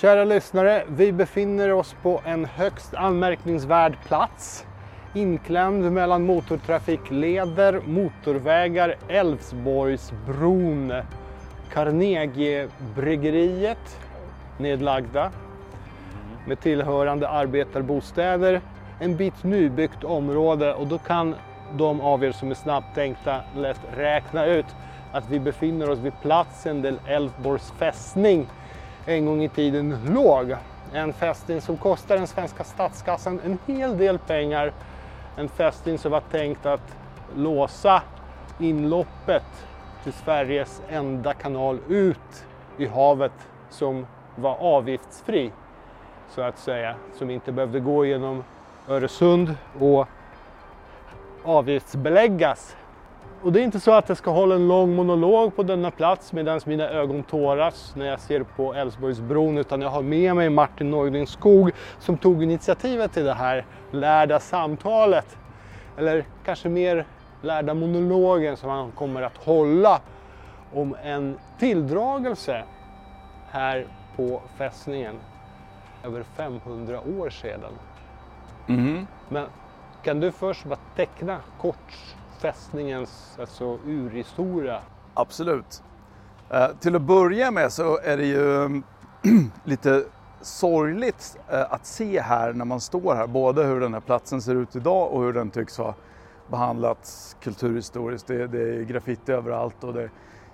Kära lyssnare, vi befinner oss på en högst anmärkningsvärd plats. Inklämd mellan motortrafikleder, motorvägar, Älvsborgsbron, Carnegiebryggeriet, nedlagda, med tillhörande arbetarbostäder, en bit nybyggt område och då kan de av er som är snabbtänkta lätt räkna ut att vi befinner oss vid platsen där Älvsborgs fästning en gång i tiden låg. En fästning som kostade den svenska statskassan en hel del pengar. En fästning som var tänkt att låsa inloppet till Sveriges enda kanal ut i havet som var avgiftsfri så att säga. Som inte behövde gå genom Öresund och avgiftsbeläggas. Och det är inte så att jag ska hålla en lång monolog på denna plats medan mina ögon tåras när jag ser på Älvsborgsbron utan jag har med mig Martin Neugling Skog som tog initiativet till det här lärda samtalet. Eller kanske mer lärda monologen som han kommer att hålla om en tilldragelse här på fästningen över 500 år sedan. Mm. Men kan du först bara teckna kort fästningens alltså, urhistoria? Absolut. Eh, till att börja med så är det ju lite sorgligt eh, att se här när man står här, både hur den här platsen ser ut idag och hur den tycks ha behandlats kulturhistoriskt. Det, det är graffiti överallt och det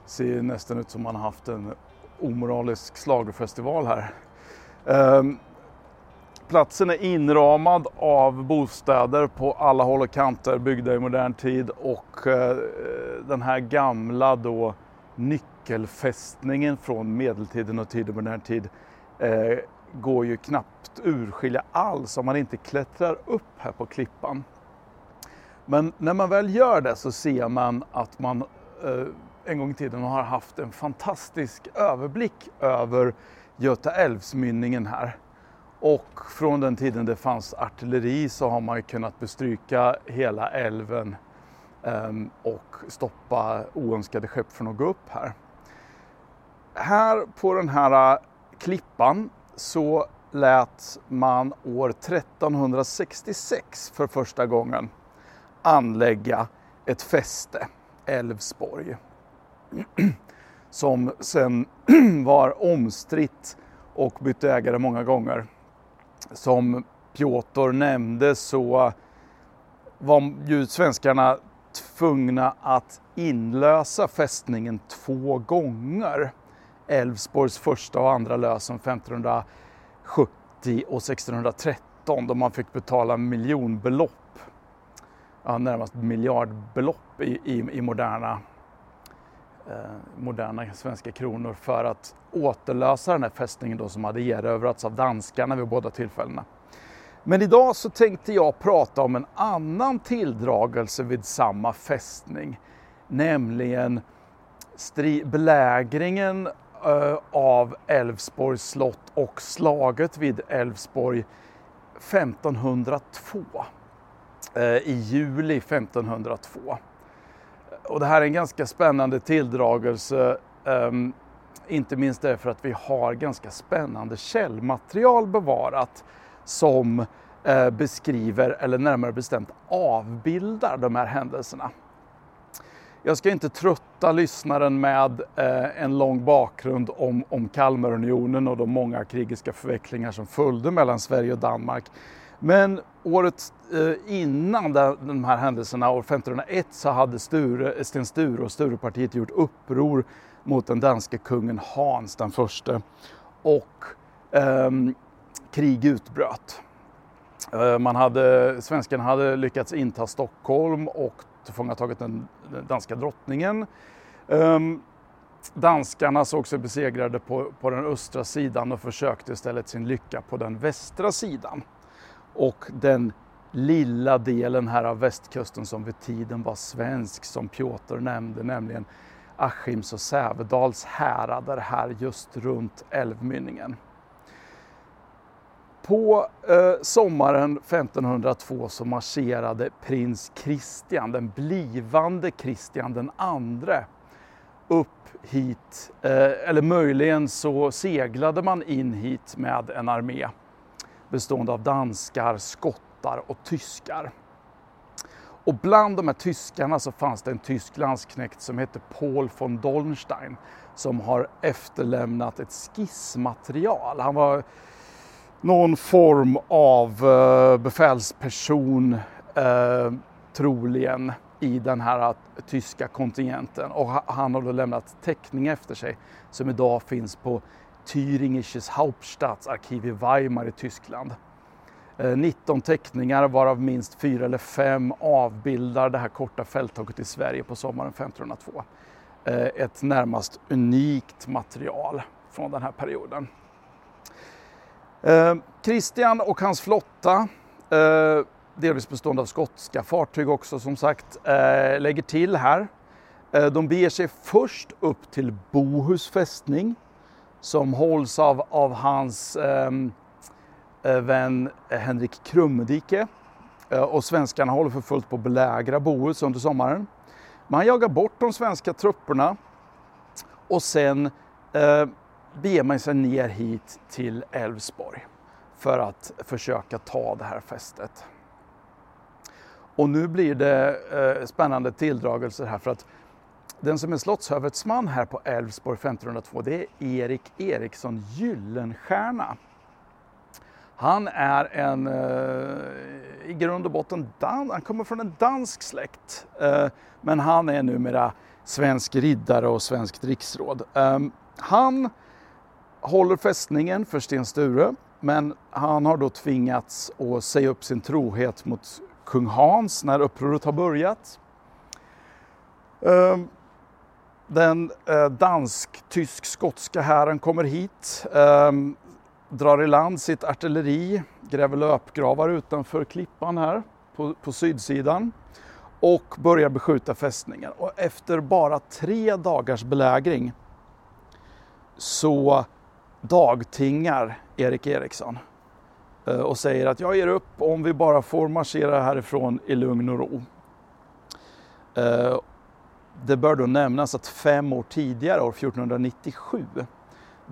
ser nästan ut som man har haft en omoralisk slagerfestival här. Eh, platsen är inramad av bostäder på alla håll och kanter byggda i modern tid och eh, den här gamla då nyckelfästningen från medeltiden och tidig modern tid eh, går ju knappt urskilja alls om man inte klättrar upp här på klippan. Men när man väl gör det så ser man att man eh, en gång i tiden har haft en fantastisk överblick över Göta älvsmynningen här. Och från den tiden det fanns artilleri så har man ju kunnat bestryka hela älven ehm, och stoppa oönskade skepp från att gå upp här. Här på den här äh, klippan så lät man år 1366 för första gången anlägga ett fäste, Älvsborg som sen var omstritt och bytte ägare många gånger. Som Piotr nämnde så var ju svenskarna tvungna att inlösa fästningen två gånger. Älvsborgs första och andra lösen 1570 och 1613 då man fick betala miljonbelopp, ja, närmast miljardbelopp i, i, i moderna Eh, moderna svenska kronor för att återlösa den här fästningen då som hade erövrats av danskarna vid båda tillfällena. Men idag så tänkte jag prata om en annan tilldragelse vid samma fästning, nämligen belägringen eh, av Älvsborgs slott och slaget vid Älvsborg 1502. Eh, I juli 1502. Och det här är en ganska spännande tilldragelse, um, inte minst därför att vi har ganska spännande källmaterial bevarat som uh, beskriver, eller närmare bestämt avbildar de här händelserna. Jag ska inte trötta lyssnaren med uh, en lång bakgrund om, om Kalmarunionen och de många krigiska förvecklingar som följde mellan Sverige och Danmark. Men året eh, innan de här händelserna, år 1501, så hade Sture, Sten Sture och Sturepartiet gjort uppror mot den danske kungen Hans den förste och eh, krig utbröt. Eh, man hade, svenskarna hade lyckats inta Stockholm och tillfångatagit den, danska drottningen. Um, danskarna såg sig besegrade på, på den östra sidan och försökte istället sin lycka på den västra sidan och den lilla delen här av västkusten som vid tiden var svensk som Piotr nämnde, nämligen Askims och Sävedals härader här just runt älvmynningen. På eh, sommaren 1502 så marscherade prins Kristian, den blivande Kristian den andre, upp hit, eh, eller möjligen så seglade man in hit med en armé bestående av danskar, skottar och tyskar. Och bland de här tyskarna så fanns det en tysk landsknekt som hette Paul von Dolnstein som har efterlämnat ett skissmaterial. Han var någon form av eh, befälsperson, eh, troligen, i den här eh, tyska kontingenten. Och han har då lämnat teckning efter sig som idag finns på Thüringisches Hauptstaatsarkiv i Weimar i Tyskland. Eh, 19 teckningar varav minst fyra eller fem avbildar det här korta fälttåget i Sverige på sommaren 1502. Eh, ett närmast unikt material från den här perioden. Eh, Kristian och hans flotta delvis bestående av skotska fartyg också som sagt, lägger till här. De beger sig först upp till Bohus fästning som hålls av, av hans ehm, eh, vän Henrik Krummedike. Eh, och svenskarna håller för fullt på att belägra Bohus under sommaren. Man jagar bort de svenska trupperna och sen eh, beger man sig ner hit till Älvsborg för att försöka ta det här fästet. Och nu blir det eh, spännande tilldragelser här för att den som är slottshövetsman här på Älvsborg 1502 det är Erik Eriksson Gyllenstierna. Han är en, eh, i grund och botten, dan han kommer från en dansk släkt. Eh, men han är numera svensk riddare och svenskt riksråd. Eh, han håller fästningen för Sten Sture men han har då tvingats att säga upp sin trohet mot kung Hans när upproret har börjat. Ehm, den eh, dansk-tysk-skotska hären kommer hit, eh, drar i land sitt artilleri, gräver löpgravar utanför klippan här på, på sydsidan och börjar beskjuta fästningen. Och efter bara tre dagars belägring så dagtingar Erik Eriksson. Eh, och säger att jag ger upp om vi bara får marschera härifrån i lugn och ro. Eh, det bör då nämnas att fem år tidigare, år 1497,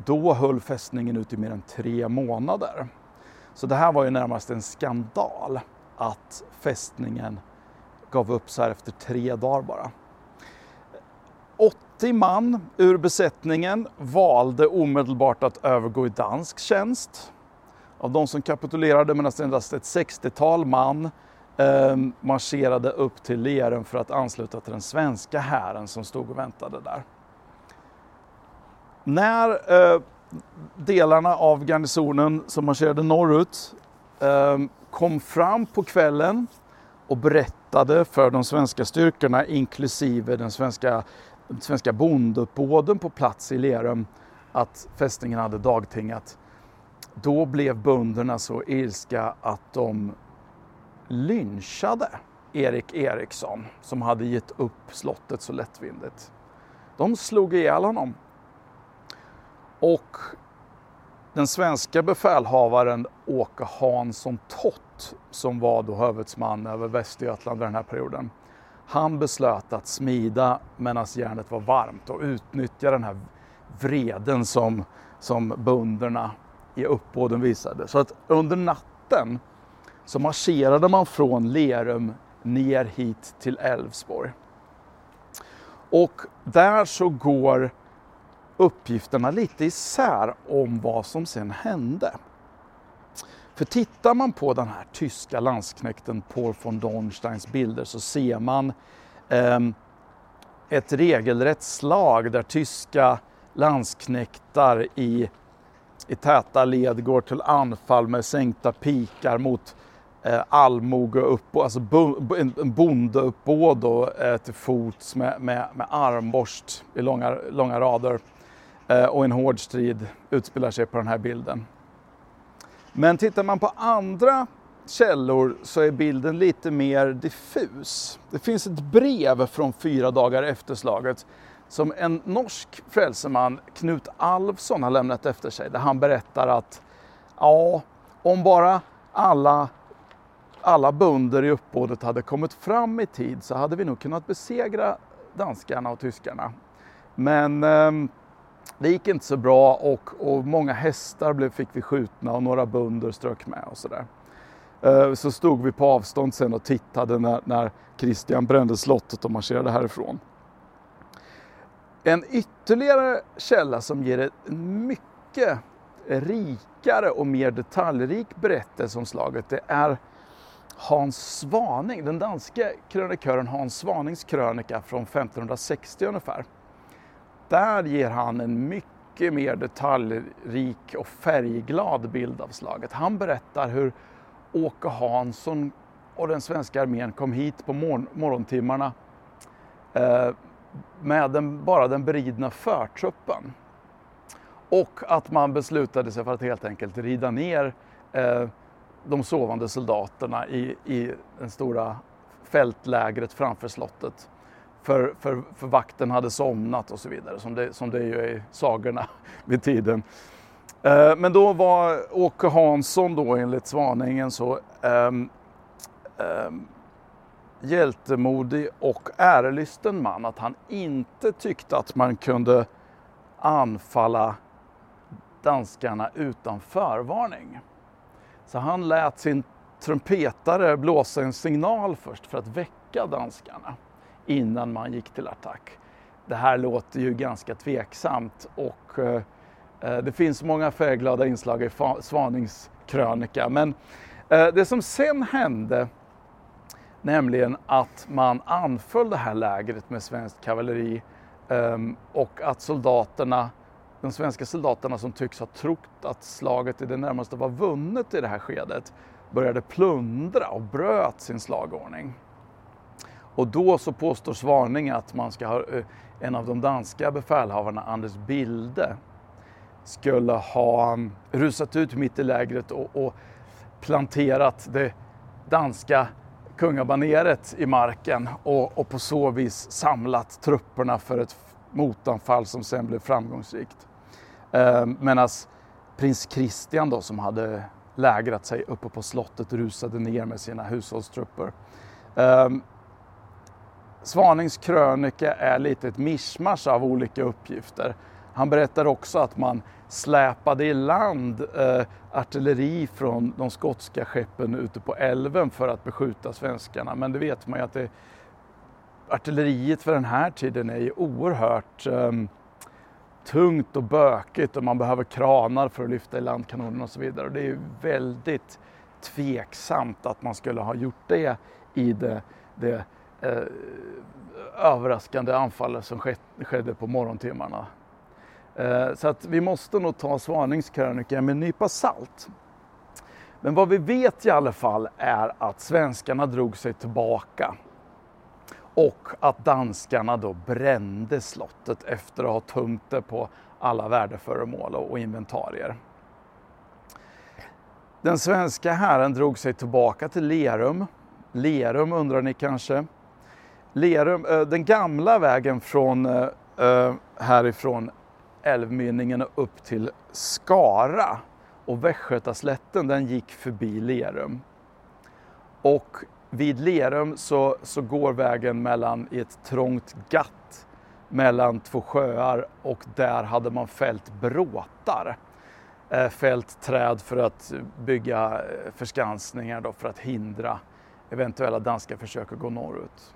då höll fästningen ut i mer än tre månader. Så det här var ju närmast en skandal att fästningen gav upp så här efter tre dagar bara. 80 man ur besättningen valde omedelbart att övergå i dansk tjänst. Av de som kapitulerade medan endast ett 60-tal man Ehm, marscherade upp till Lerum för att ansluta till den svenska hären som stod och väntade där. När eh, delarna av garnisonen som marscherade norrut eh, kom fram på kvällen och berättade för de svenska styrkorna inklusive den svenska, den svenska bondeuppbåden på plats i Lerum att fästningen hade dagtingat då blev bönderna så ilska att de lynchade Erik Eriksson som hade gett upp slottet så lättvindigt. De slog ihjäl honom. Och den svenska befälhavaren Åke Hansson Tott, som var då hövitsman över Västergötland vid den här perioden, han beslöt att smida medan järnet var varmt och utnyttja den här vreden som, som bönderna i uppbåden visade. Så att under natten så marscherade man från Lerum ner hit till Älvsborg. Och där så går uppgifterna lite isär om vad som sen hände. För tittar man på den här tyska landsknekten Paul von Dornsteins bilder så ser man eh, ett regelrätt slag där tyska landsknektar i i täta led går till anfall med sänkta pikar mot eh, allmoge upp, alltså bo, en, en bondeuppbåd eh, till fots med, med, med armborst i långa, långa rader eh, och en hård strid utspelar sig på den här bilden. Men tittar man på andra källor så är bilden lite mer diffus. Det finns ett brev från fyra dagar efter slaget som en norsk frälseman, Knut Alfsson, har lämnat efter sig. Där han berättar att ja, om bara alla, alla bönder i uppbådet hade kommit fram i tid så hade vi nog kunnat besegra danskarna och tyskarna. Men eh, det gick inte så bra och, och många hästar blev, fick vi skjutna och några bönder strök med och sådär. Eh, så stod vi på avstånd sen och tittade när, när Kristian brände slottet och marscherade härifrån. En ytterligare källa som ger en mycket rikare och mer detaljrik berättelse om slaget det är Hans Svaning, den danske krönikören Hans Svanings krönika från 1560 ungefär. Där ger han en mycket mer detaljrik och färgglad bild av slaget. Han berättar hur Åke Hansson och den svenska armén kom hit på mor morgontimmarna eh, med den, bara den beridna förtruppen. Och att man beslutade sig för att helt enkelt rida ner eh, de sovande soldaterna i, i den stora fältlägret framför slottet. För, för, för vakten hade somnat och så vidare, som det, som det är i sagorna vid tiden. Eh, men då var Åke Hansson då enligt Svaningen så eh, eh, hjältemodig och ärelysten man att han inte tyckte att man kunde anfalla danskarna utan förvarning. Så han lät sin trumpetare blåsa en signal först för att väcka danskarna innan man gick till attack. Det här låter ju ganska tveksamt och eh, eh det finns många färgglada inslag i Svanings krönika. Men eh, det som sen hände, nämligen att man anföll det här lägret med svenskt kavalleri eh, och att soldaterna de svenska soldaterna som tycks ha trott att slaget i det närmaste var vunnet i det här skedet började plundra och bröt sin slagordning. Och då så påstår Svaning att man ska ha, eh, en av de danska befälhavarna, Anders Bilde, skulle ha mm, rusat ut mitt i lägret och, och planterat det danska kungabaneret i marken och, och på så vis samlat trupperna för ett motanfall som sen blev framgångsrikt. Eh, Medan prins Christian då som hade lägrat sig uppe på slottet rusade ner med sina hushållstrupper. Eh, Svanings krönika är lite ett mischmasch av olika uppgifter. Han berättar också att man släpade i land eh, artilleri från de skotska skeppen ute på älven för att beskjuta svenskarna. Men det vet man ju att det, artilleriet för den här tiden är ju oerhört eh, tungt och bökigt och man behöver kranar för att lyfta i land kanonerna och så vidare. Och det är ju väldigt tveksamt att man skulle ha gjort det i det, det eh, överraskande anfallet som skedde på morgontimmarna. Eh, så att vi måste nog ta svaningskrönikan med en nypa salt. Men vad vi vet i alla fall är att svenskarna drog sig tillbaka och att danskarna då brände slottet efter att ha tömt det på alla värdeföremål och inventarier. Den svenska hären drog sig tillbaka till Lerum. Lerum undrar ni kanske? Lerum, eh, den gamla vägen från eh, eh, härifrån älvmynningen upp till Skara och Västgötaslätten den gick förbi Lerum. Och vid Lerum så, så går vägen mellan i ett trångt gatt mellan två sjöar och där hade man fällt bråtar. Eh, fällt träd för att bygga eh, förskansningar då för att hindra eventuella danska försök att gå norrut.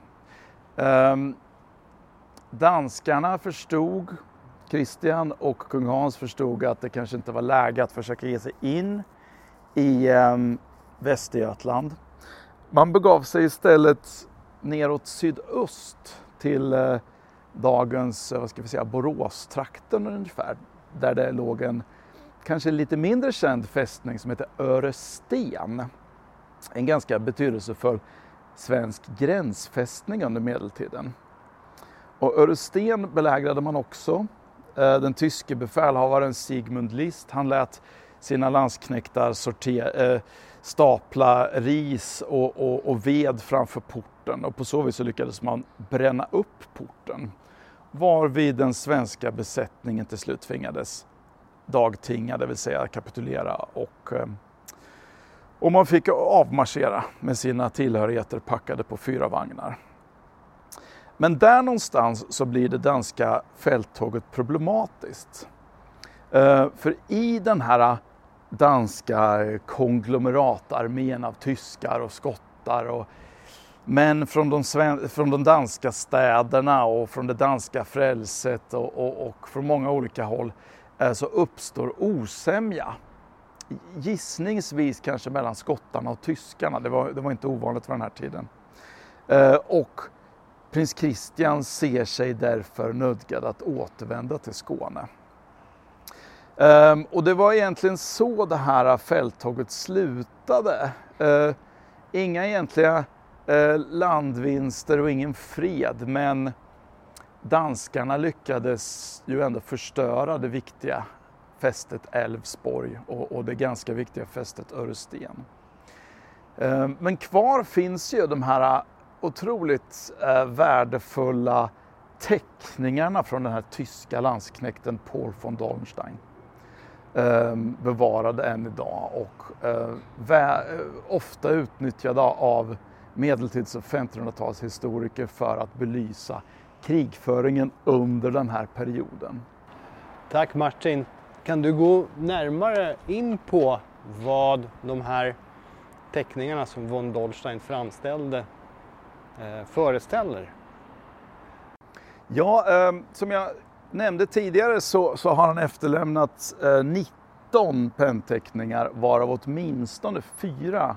Um, danskarna förstod, Kristian och kung Hans förstod att det kanske inte var läge att försöka ge sig in i um, Västergötland. Man begav sig istället neråt sydöst till eh, dagens eh, vad ska vi säga, Boråstrakten ungefär, där det låg en kanske lite mindre känd fästning som heter Öresten. En ganska betydelsefull svensk gränsfästning under medeltiden. Och Öresten belägrade man också. Eh, den tyske befälhavaren Sigmund List, han lät sina landsknektar sortera, eh, stapla ris och, och, och, ved framför porten och på så vis så lyckades man bränna upp porten. Varvid den svenska besättningen till slut tvingades dagtinga, det vill säga kapitulera och, eh, och man fick avmarschera med sina tillhörigheter packade på fyra vagnar. Men där någonstans så blir det danska fälttåget problematiskt. Eh, för i den här danska konglomeratarmén av tyskar och skottar och män från de, från de danska städerna och från det danska frälset och, och, och från många olika håll eh, så uppstår osämja. Gissningsvis kanske mellan skottarna och tyskarna, det var, det var inte ovanligt för den här tiden. Eh, och prins Christian ser sig därför nödgad att återvända till Skåne. Um, och det var egentligen så det här fälttåget slutade. Uh, inga egentliga uh, landvinster och ingen fred, men danskarna lyckades ju ändå förstöra det viktiga fästet Älvsborg och, och det ganska viktiga fästet Öresten. Uh, ehm, men kvar finns ju de här otroligt eh, värdefulla teckningarna från den här tyska landsknekten Paul von Dornstein. Eh, bevarade än idag och eh, ofta utnyttjade av medeltids och 1500-talshistoriker för att belysa krigföringen under den här perioden. Tack Martin. Kan du gå närmare in på vad de här teckningarna som von Dolstein framställde eh, föreställer? Ja, eh, som jag nämnde tidigare så, så har han efterlämnat eh, 19 pennteckningar varav åtminstone fyra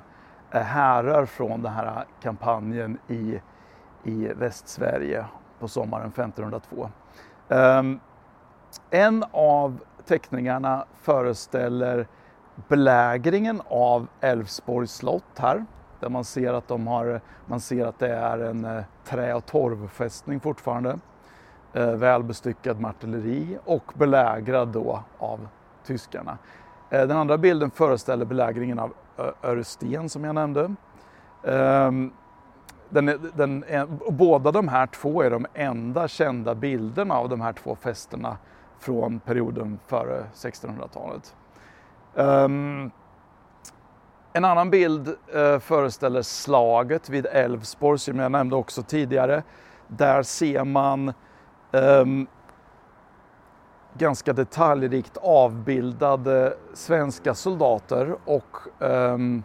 eh, härrör från den här kampanjen i, i Västsverige på sommaren 1502. Um, ehm, en av teckningarna föreställer belägringen av Älvsborgs slott här där man ser att, de har, man ser att det är en eh, trä och torvfästning fortfarande. Eh, välbestyckad med artilleri och belägrad då av tyskarna. Eh, den andra bilden föreställer belägringen av Öresten som jag nämnde. Ehm, den är, den är, båda de här två är de enda kända bilderna av de här två fästena från perioden före 1600-talet. Ehm, en annan bild eh, föreställer slaget vid Älvsborg som jag nämnde också tidigare. Där ser man um, ganska detaljrikt avbildade svenska soldater och um,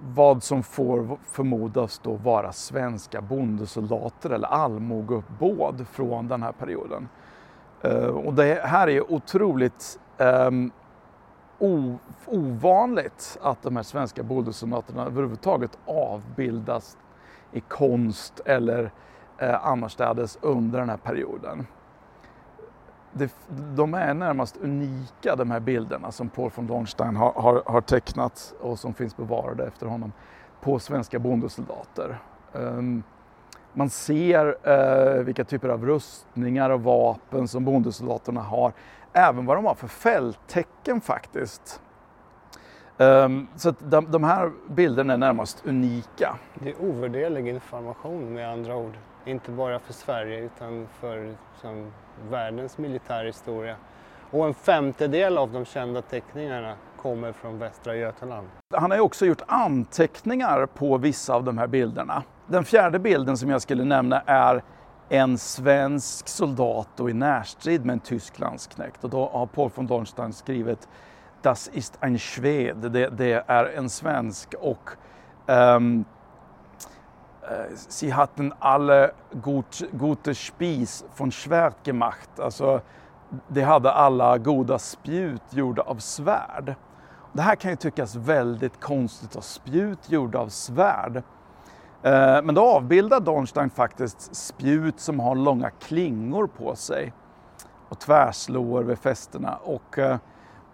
vad som får förmodas då vara svenska bondesoldater eller allmogeuppbåd från den här perioden. Uh, och det här är otroligt ehm, ovanligt att de här svenska bondesoldaterna överhuvudtaget avbildas i konst eller eh, annorstädes under den här perioden. Det, de är närmast unika de här bilderna som Paul von Dornstein har, har, har tecknat och som finns bevarade efter honom på svenska bondesoldater. Um, man ser uh, vilka typer av rustningar och vapen som bondesoldaterna har även vad de har för fälttecken faktiskt. Um, så att de, de, här bilderna är närmast unika. Det är ovärderlig information med andra ord. Inte bara för Sverige utan för som, världens militärhistoria. Och en femtedel av de kända teckningarna kommer från Västra Götaland. Han har ju också gjort anteckningar på vissa av de här bilderna. Den fjärde bilden som jag skulle nämna är en svensk soldat då i närstrid med en tysk landsknekt. Och då har Paul von Dornstein skrivit Das ist ein Schwed, det, det är en svensk och um, Eh, Sie hatten alle gut, gute Spis von Schwert gemacht. Alltså, de hade alla goda spjut gjorda av svärd. Det här kan ju tyckas väldigt konstigt, att spjut gjorda av svärd. Eh, men då avbildar Dornstein faktiskt spjut som har långa klingor på sig och tvärslår vid fästena. Och eh,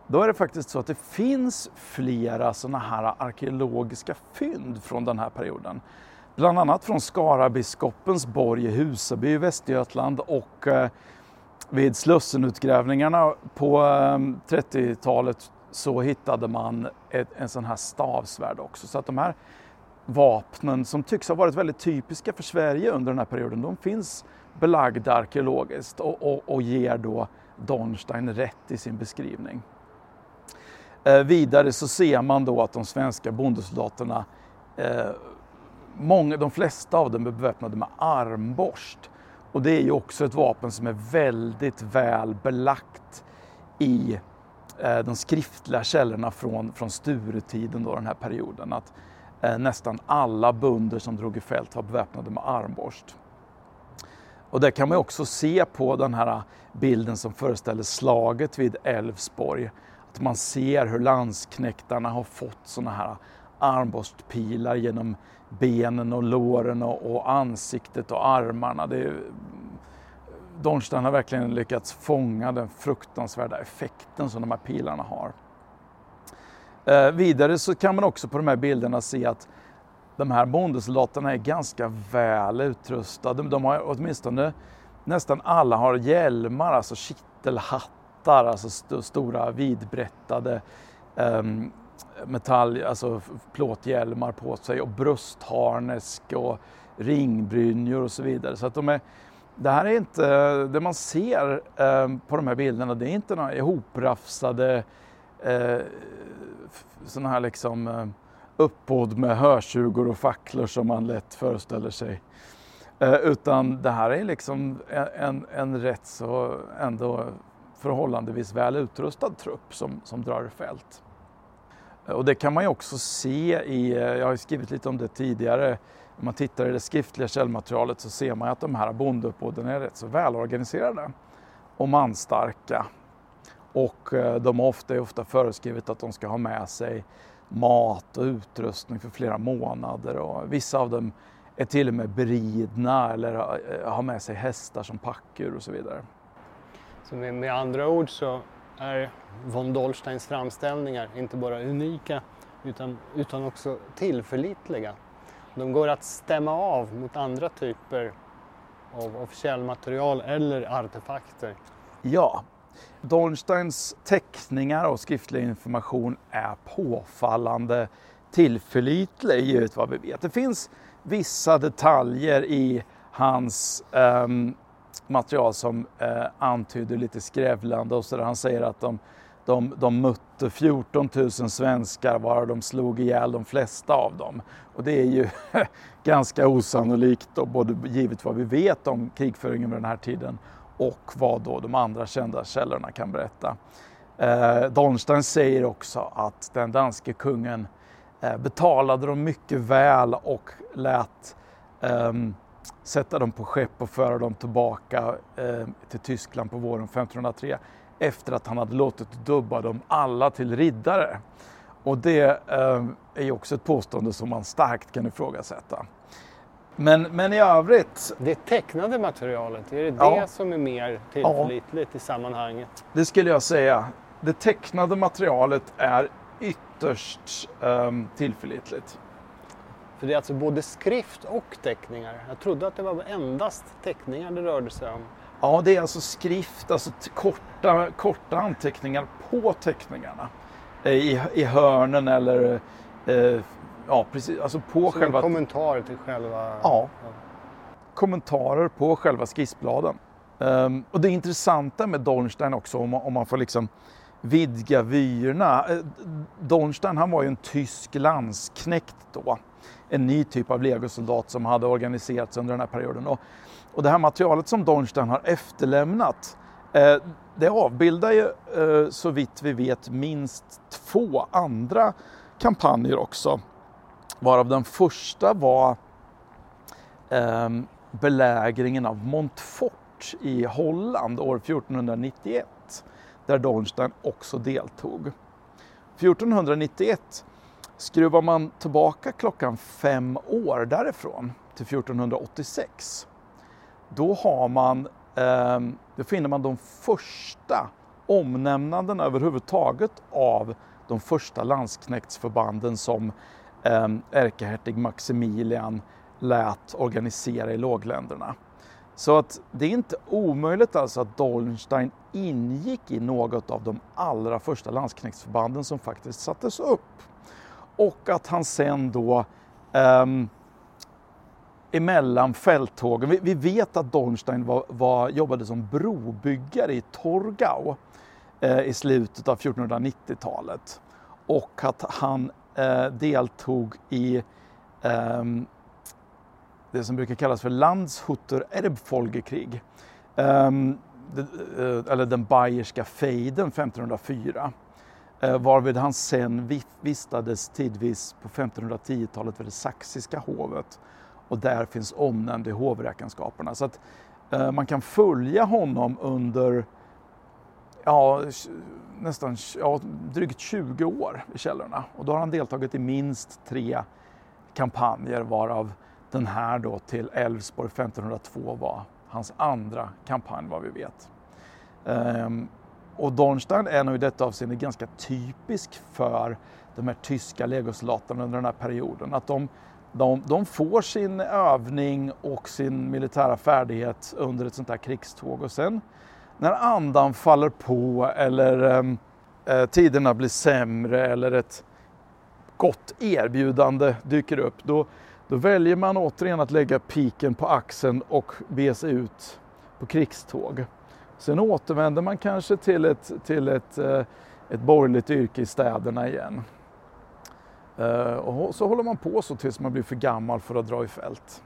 då är det faktiskt så att det finns flera sådana här arkeologiska fynd från den här perioden. Bland annat från Skarabiskopens borg i Husaby i Västergötland och eh, vid Slussenutgrävningarna på eh, 30-talet så hittade man ett, en sån här stavsvärd också. Så att de här vapnen som tycks ha varit väldigt typiska för Sverige under den här perioden, de finns belagda arkeologiskt och, och, och ger då Dornstein rätt i sin beskrivning. Eh, vidare så ser man då att de svenska bondesoldaterna eh, många, de flesta av dem är beväpnade med armborst. Och det är ju också ett vapen som är väldigt väl belagt i eh, de skriftliga källorna från, från Sturetiden, då, den här perioden. Att eh, nästan alla bunder som drog i fält var beväpnade med armborst. Och det kan man också se på den här bilden som föreställer slaget vid Älvsborg. Att man ser hur landsknektarna har fått sådana här armborstpilar genom benen och låren och, och ansiktet och armarna. Det är, Dornstein har verkligen lyckats fånga den fruktansvärda effekten som de här pilarna har. Eh, vidare så kan man också på de här bilderna se att de här bondesoldaterna är ganska väl utrustade. De har åtminstone, nästan alla har hjälmar, alltså kittelhattar, alltså st stora vidbrättade um, metall, alltså plåthjälmar på sig och bröstharnesk och ringbrynjor och så vidare. Så att de är, det här är inte, det man ser eh, på de här bilderna, det är inte några ihoprafsade eh, sådana här liksom eh, uppbåd med hörtjugor och facklor som man lätt föreställer sig. Eh, utan det här är liksom en, en rätt så ändå förhållandevis väl utrustad trupp som, som drar i fält. Och det kan man ju också se i, jag har skrivit lite om det tidigare, om man tittar i det skriftliga källmaterialet så ser man att de här bondeuppbåden är rätt så välorganiserade och manstarka. Och eh, de har ofta, ofta föreskrivet att de ska ha med sig mat och utrustning för flera månader och vissa av dem är till och med beridna eller eh, har med sig hästar som packdjur och så vidare. Så med, med andra ord så är von Dollsteins framställningar inte bara unika utan, utan också tillförlitliga. De går att stämma av mot andra typer av, av källmaterial eller artefakter. Ja, Dornsteins teckningar och skriftlig information är påfallande tillförlitlig givet vad vi vet. Det finns vissa detaljer i hans um, material som eh, antyder lite skrävlande och sådär. Han säger att de, de, de mötte 14 000 svenskar varav de slog ihjäl de flesta av dem. Och det är ju ganska osannolikt och både givet vad vi vet om krigföringen vid den här tiden och vad då de andra kända källorna kan berätta. Eh, Dornstein säger också att den danske kungen eh, betalade dem mycket väl och lät eh, sätta dem på skepp och föra dem tillbaka eh, till Tyskland på våren 1503 efter att han hade låtit dubba dem alla till riddare. Och det eh, är också ett påstående som man starkt kan ifrågasätta. Men, men i övrigt... Det tecknade materialet, är det ja. det som är mer tillförlitligt ja. i sammanhanget? Det skulle jag säga. Det tecknade materialet är ytterst um, tillförlitligt. För det är alltså både skrift och teckningar? Jag trodde att det var endast teckningar det rörde sig om. Ja, det är alltså skrift, alltså korta, korta anteckningar på teckningarna. Eh, I, i hörnen eller eh, Ja, precis. Alltså på Som själva... en kommentar till själva... Ja. Kommentarer på själva skissbladen. Um, och det intressanta med Dornstein också, om man, om man får liksom vidga vyerna. Uh, Dornstein han var ju en tysk landsknekt då. En ny typ av legosoldat som hade organiserats under den här perioden. Och, och det här materialet som Dornstein har efterlämnat eh, det avbildar ju eh, så vitt vi vet minst två andra kampanjer också. Varav den första var eh, belägringen av Montfort i Holland år 1491 där Dornstein också deltog. 1491 skruvar man tillbaka klockan fem år därifrån till 1486. Då, har man, eh, då finner man de första omnämnandena överhuvudtaget av de första landsknektsförbanden som Ehm, ärkehertig Maximilian lät organisera i lågländerna. Så att det är inte omöjligt alltså att Dollenstein ingick i något av de allra första landsknektsförbanden som faktiskt sattes upp. Och att han sen då um, emellan fälttågen, vi, vi, vet att Dornstein var, var, jobbade som brobyggare i Torgau eh, i slutet av 1490-talet och att han eh, deltog i eh, det som brukar kallas för Landshutter Erbfolgekrig. Um, eller den bayerska fejden 1504. Eh, varvid han sen vistades tidvis på 1510-talet vid det saxiska hovet och där finns omnämnd i hovräkenskaperna. Så att eh, man kan följa honom under ja, nästan ja, drygt 20 år i källorna och då har han deltagit i minst tre kampanjer varav den här då till Älvsborg 1502 var hans andra kampanj vad vi vet. Um, och Dornstein är nog i detta avseende ganska typisk för de här tyska legosoldaterna under den här perioden. Att de, de, de, får sin övning och sin militära färdighet under ett sånt här krigståg och sen när andan faller på eller ehm, eh, tiderna blir sämre eller ett gott erbjudande dyker upp, då, då väljer man återigen att lägga piken på axeln och bege sig ut på krigståg. Sen återvänder man kanske till ett, till ett, eh, ett borgerligt yrke i städerna igen. Eh, och så håller man på så tills man blir för gammal för att dra i fält.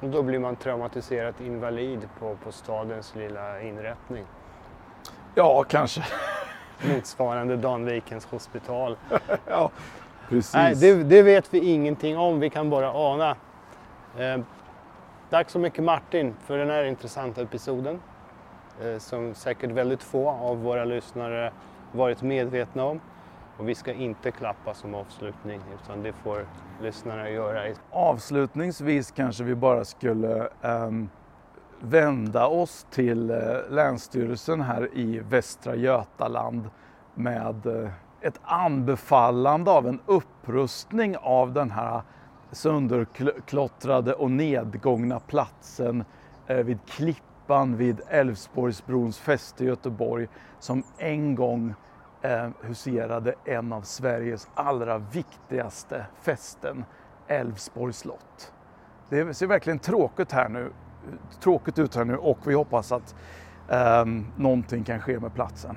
Och då blir man traumatiserat invalid på, på stadens lilla inrättning? Ja, kanske. Motsvarande Danvikens hospital. ja, precis. Nej, det, det, vet vi ingenting om, vi kan bara ana. Eh, tack så mycket Martin för den här intressanta episoden. Eh, som säkert väldigt få av våra lyssnare varit medvetna om. Och vi ska inte klappa som avslutning utan det får lyssnarna göra. Avslutningsvis kanske vi bara skulle um, vända oss till uh, Länsstyrelsen här i Västra Götaland med uh, ett anbefallande av en upprustning av den här sönderklottrade och nedgångna platsen uh, vid Klippan vid Älvsborgsbrons fäste i Göteborg som en gång eh, huserade en av Sveriges allra viktigaste fästen, Älvsborgs slott. Det ser verkligen tråkigt, här nu, tråkigt ut här nu och vi hoppas att eh, någonting kan ske med platsen.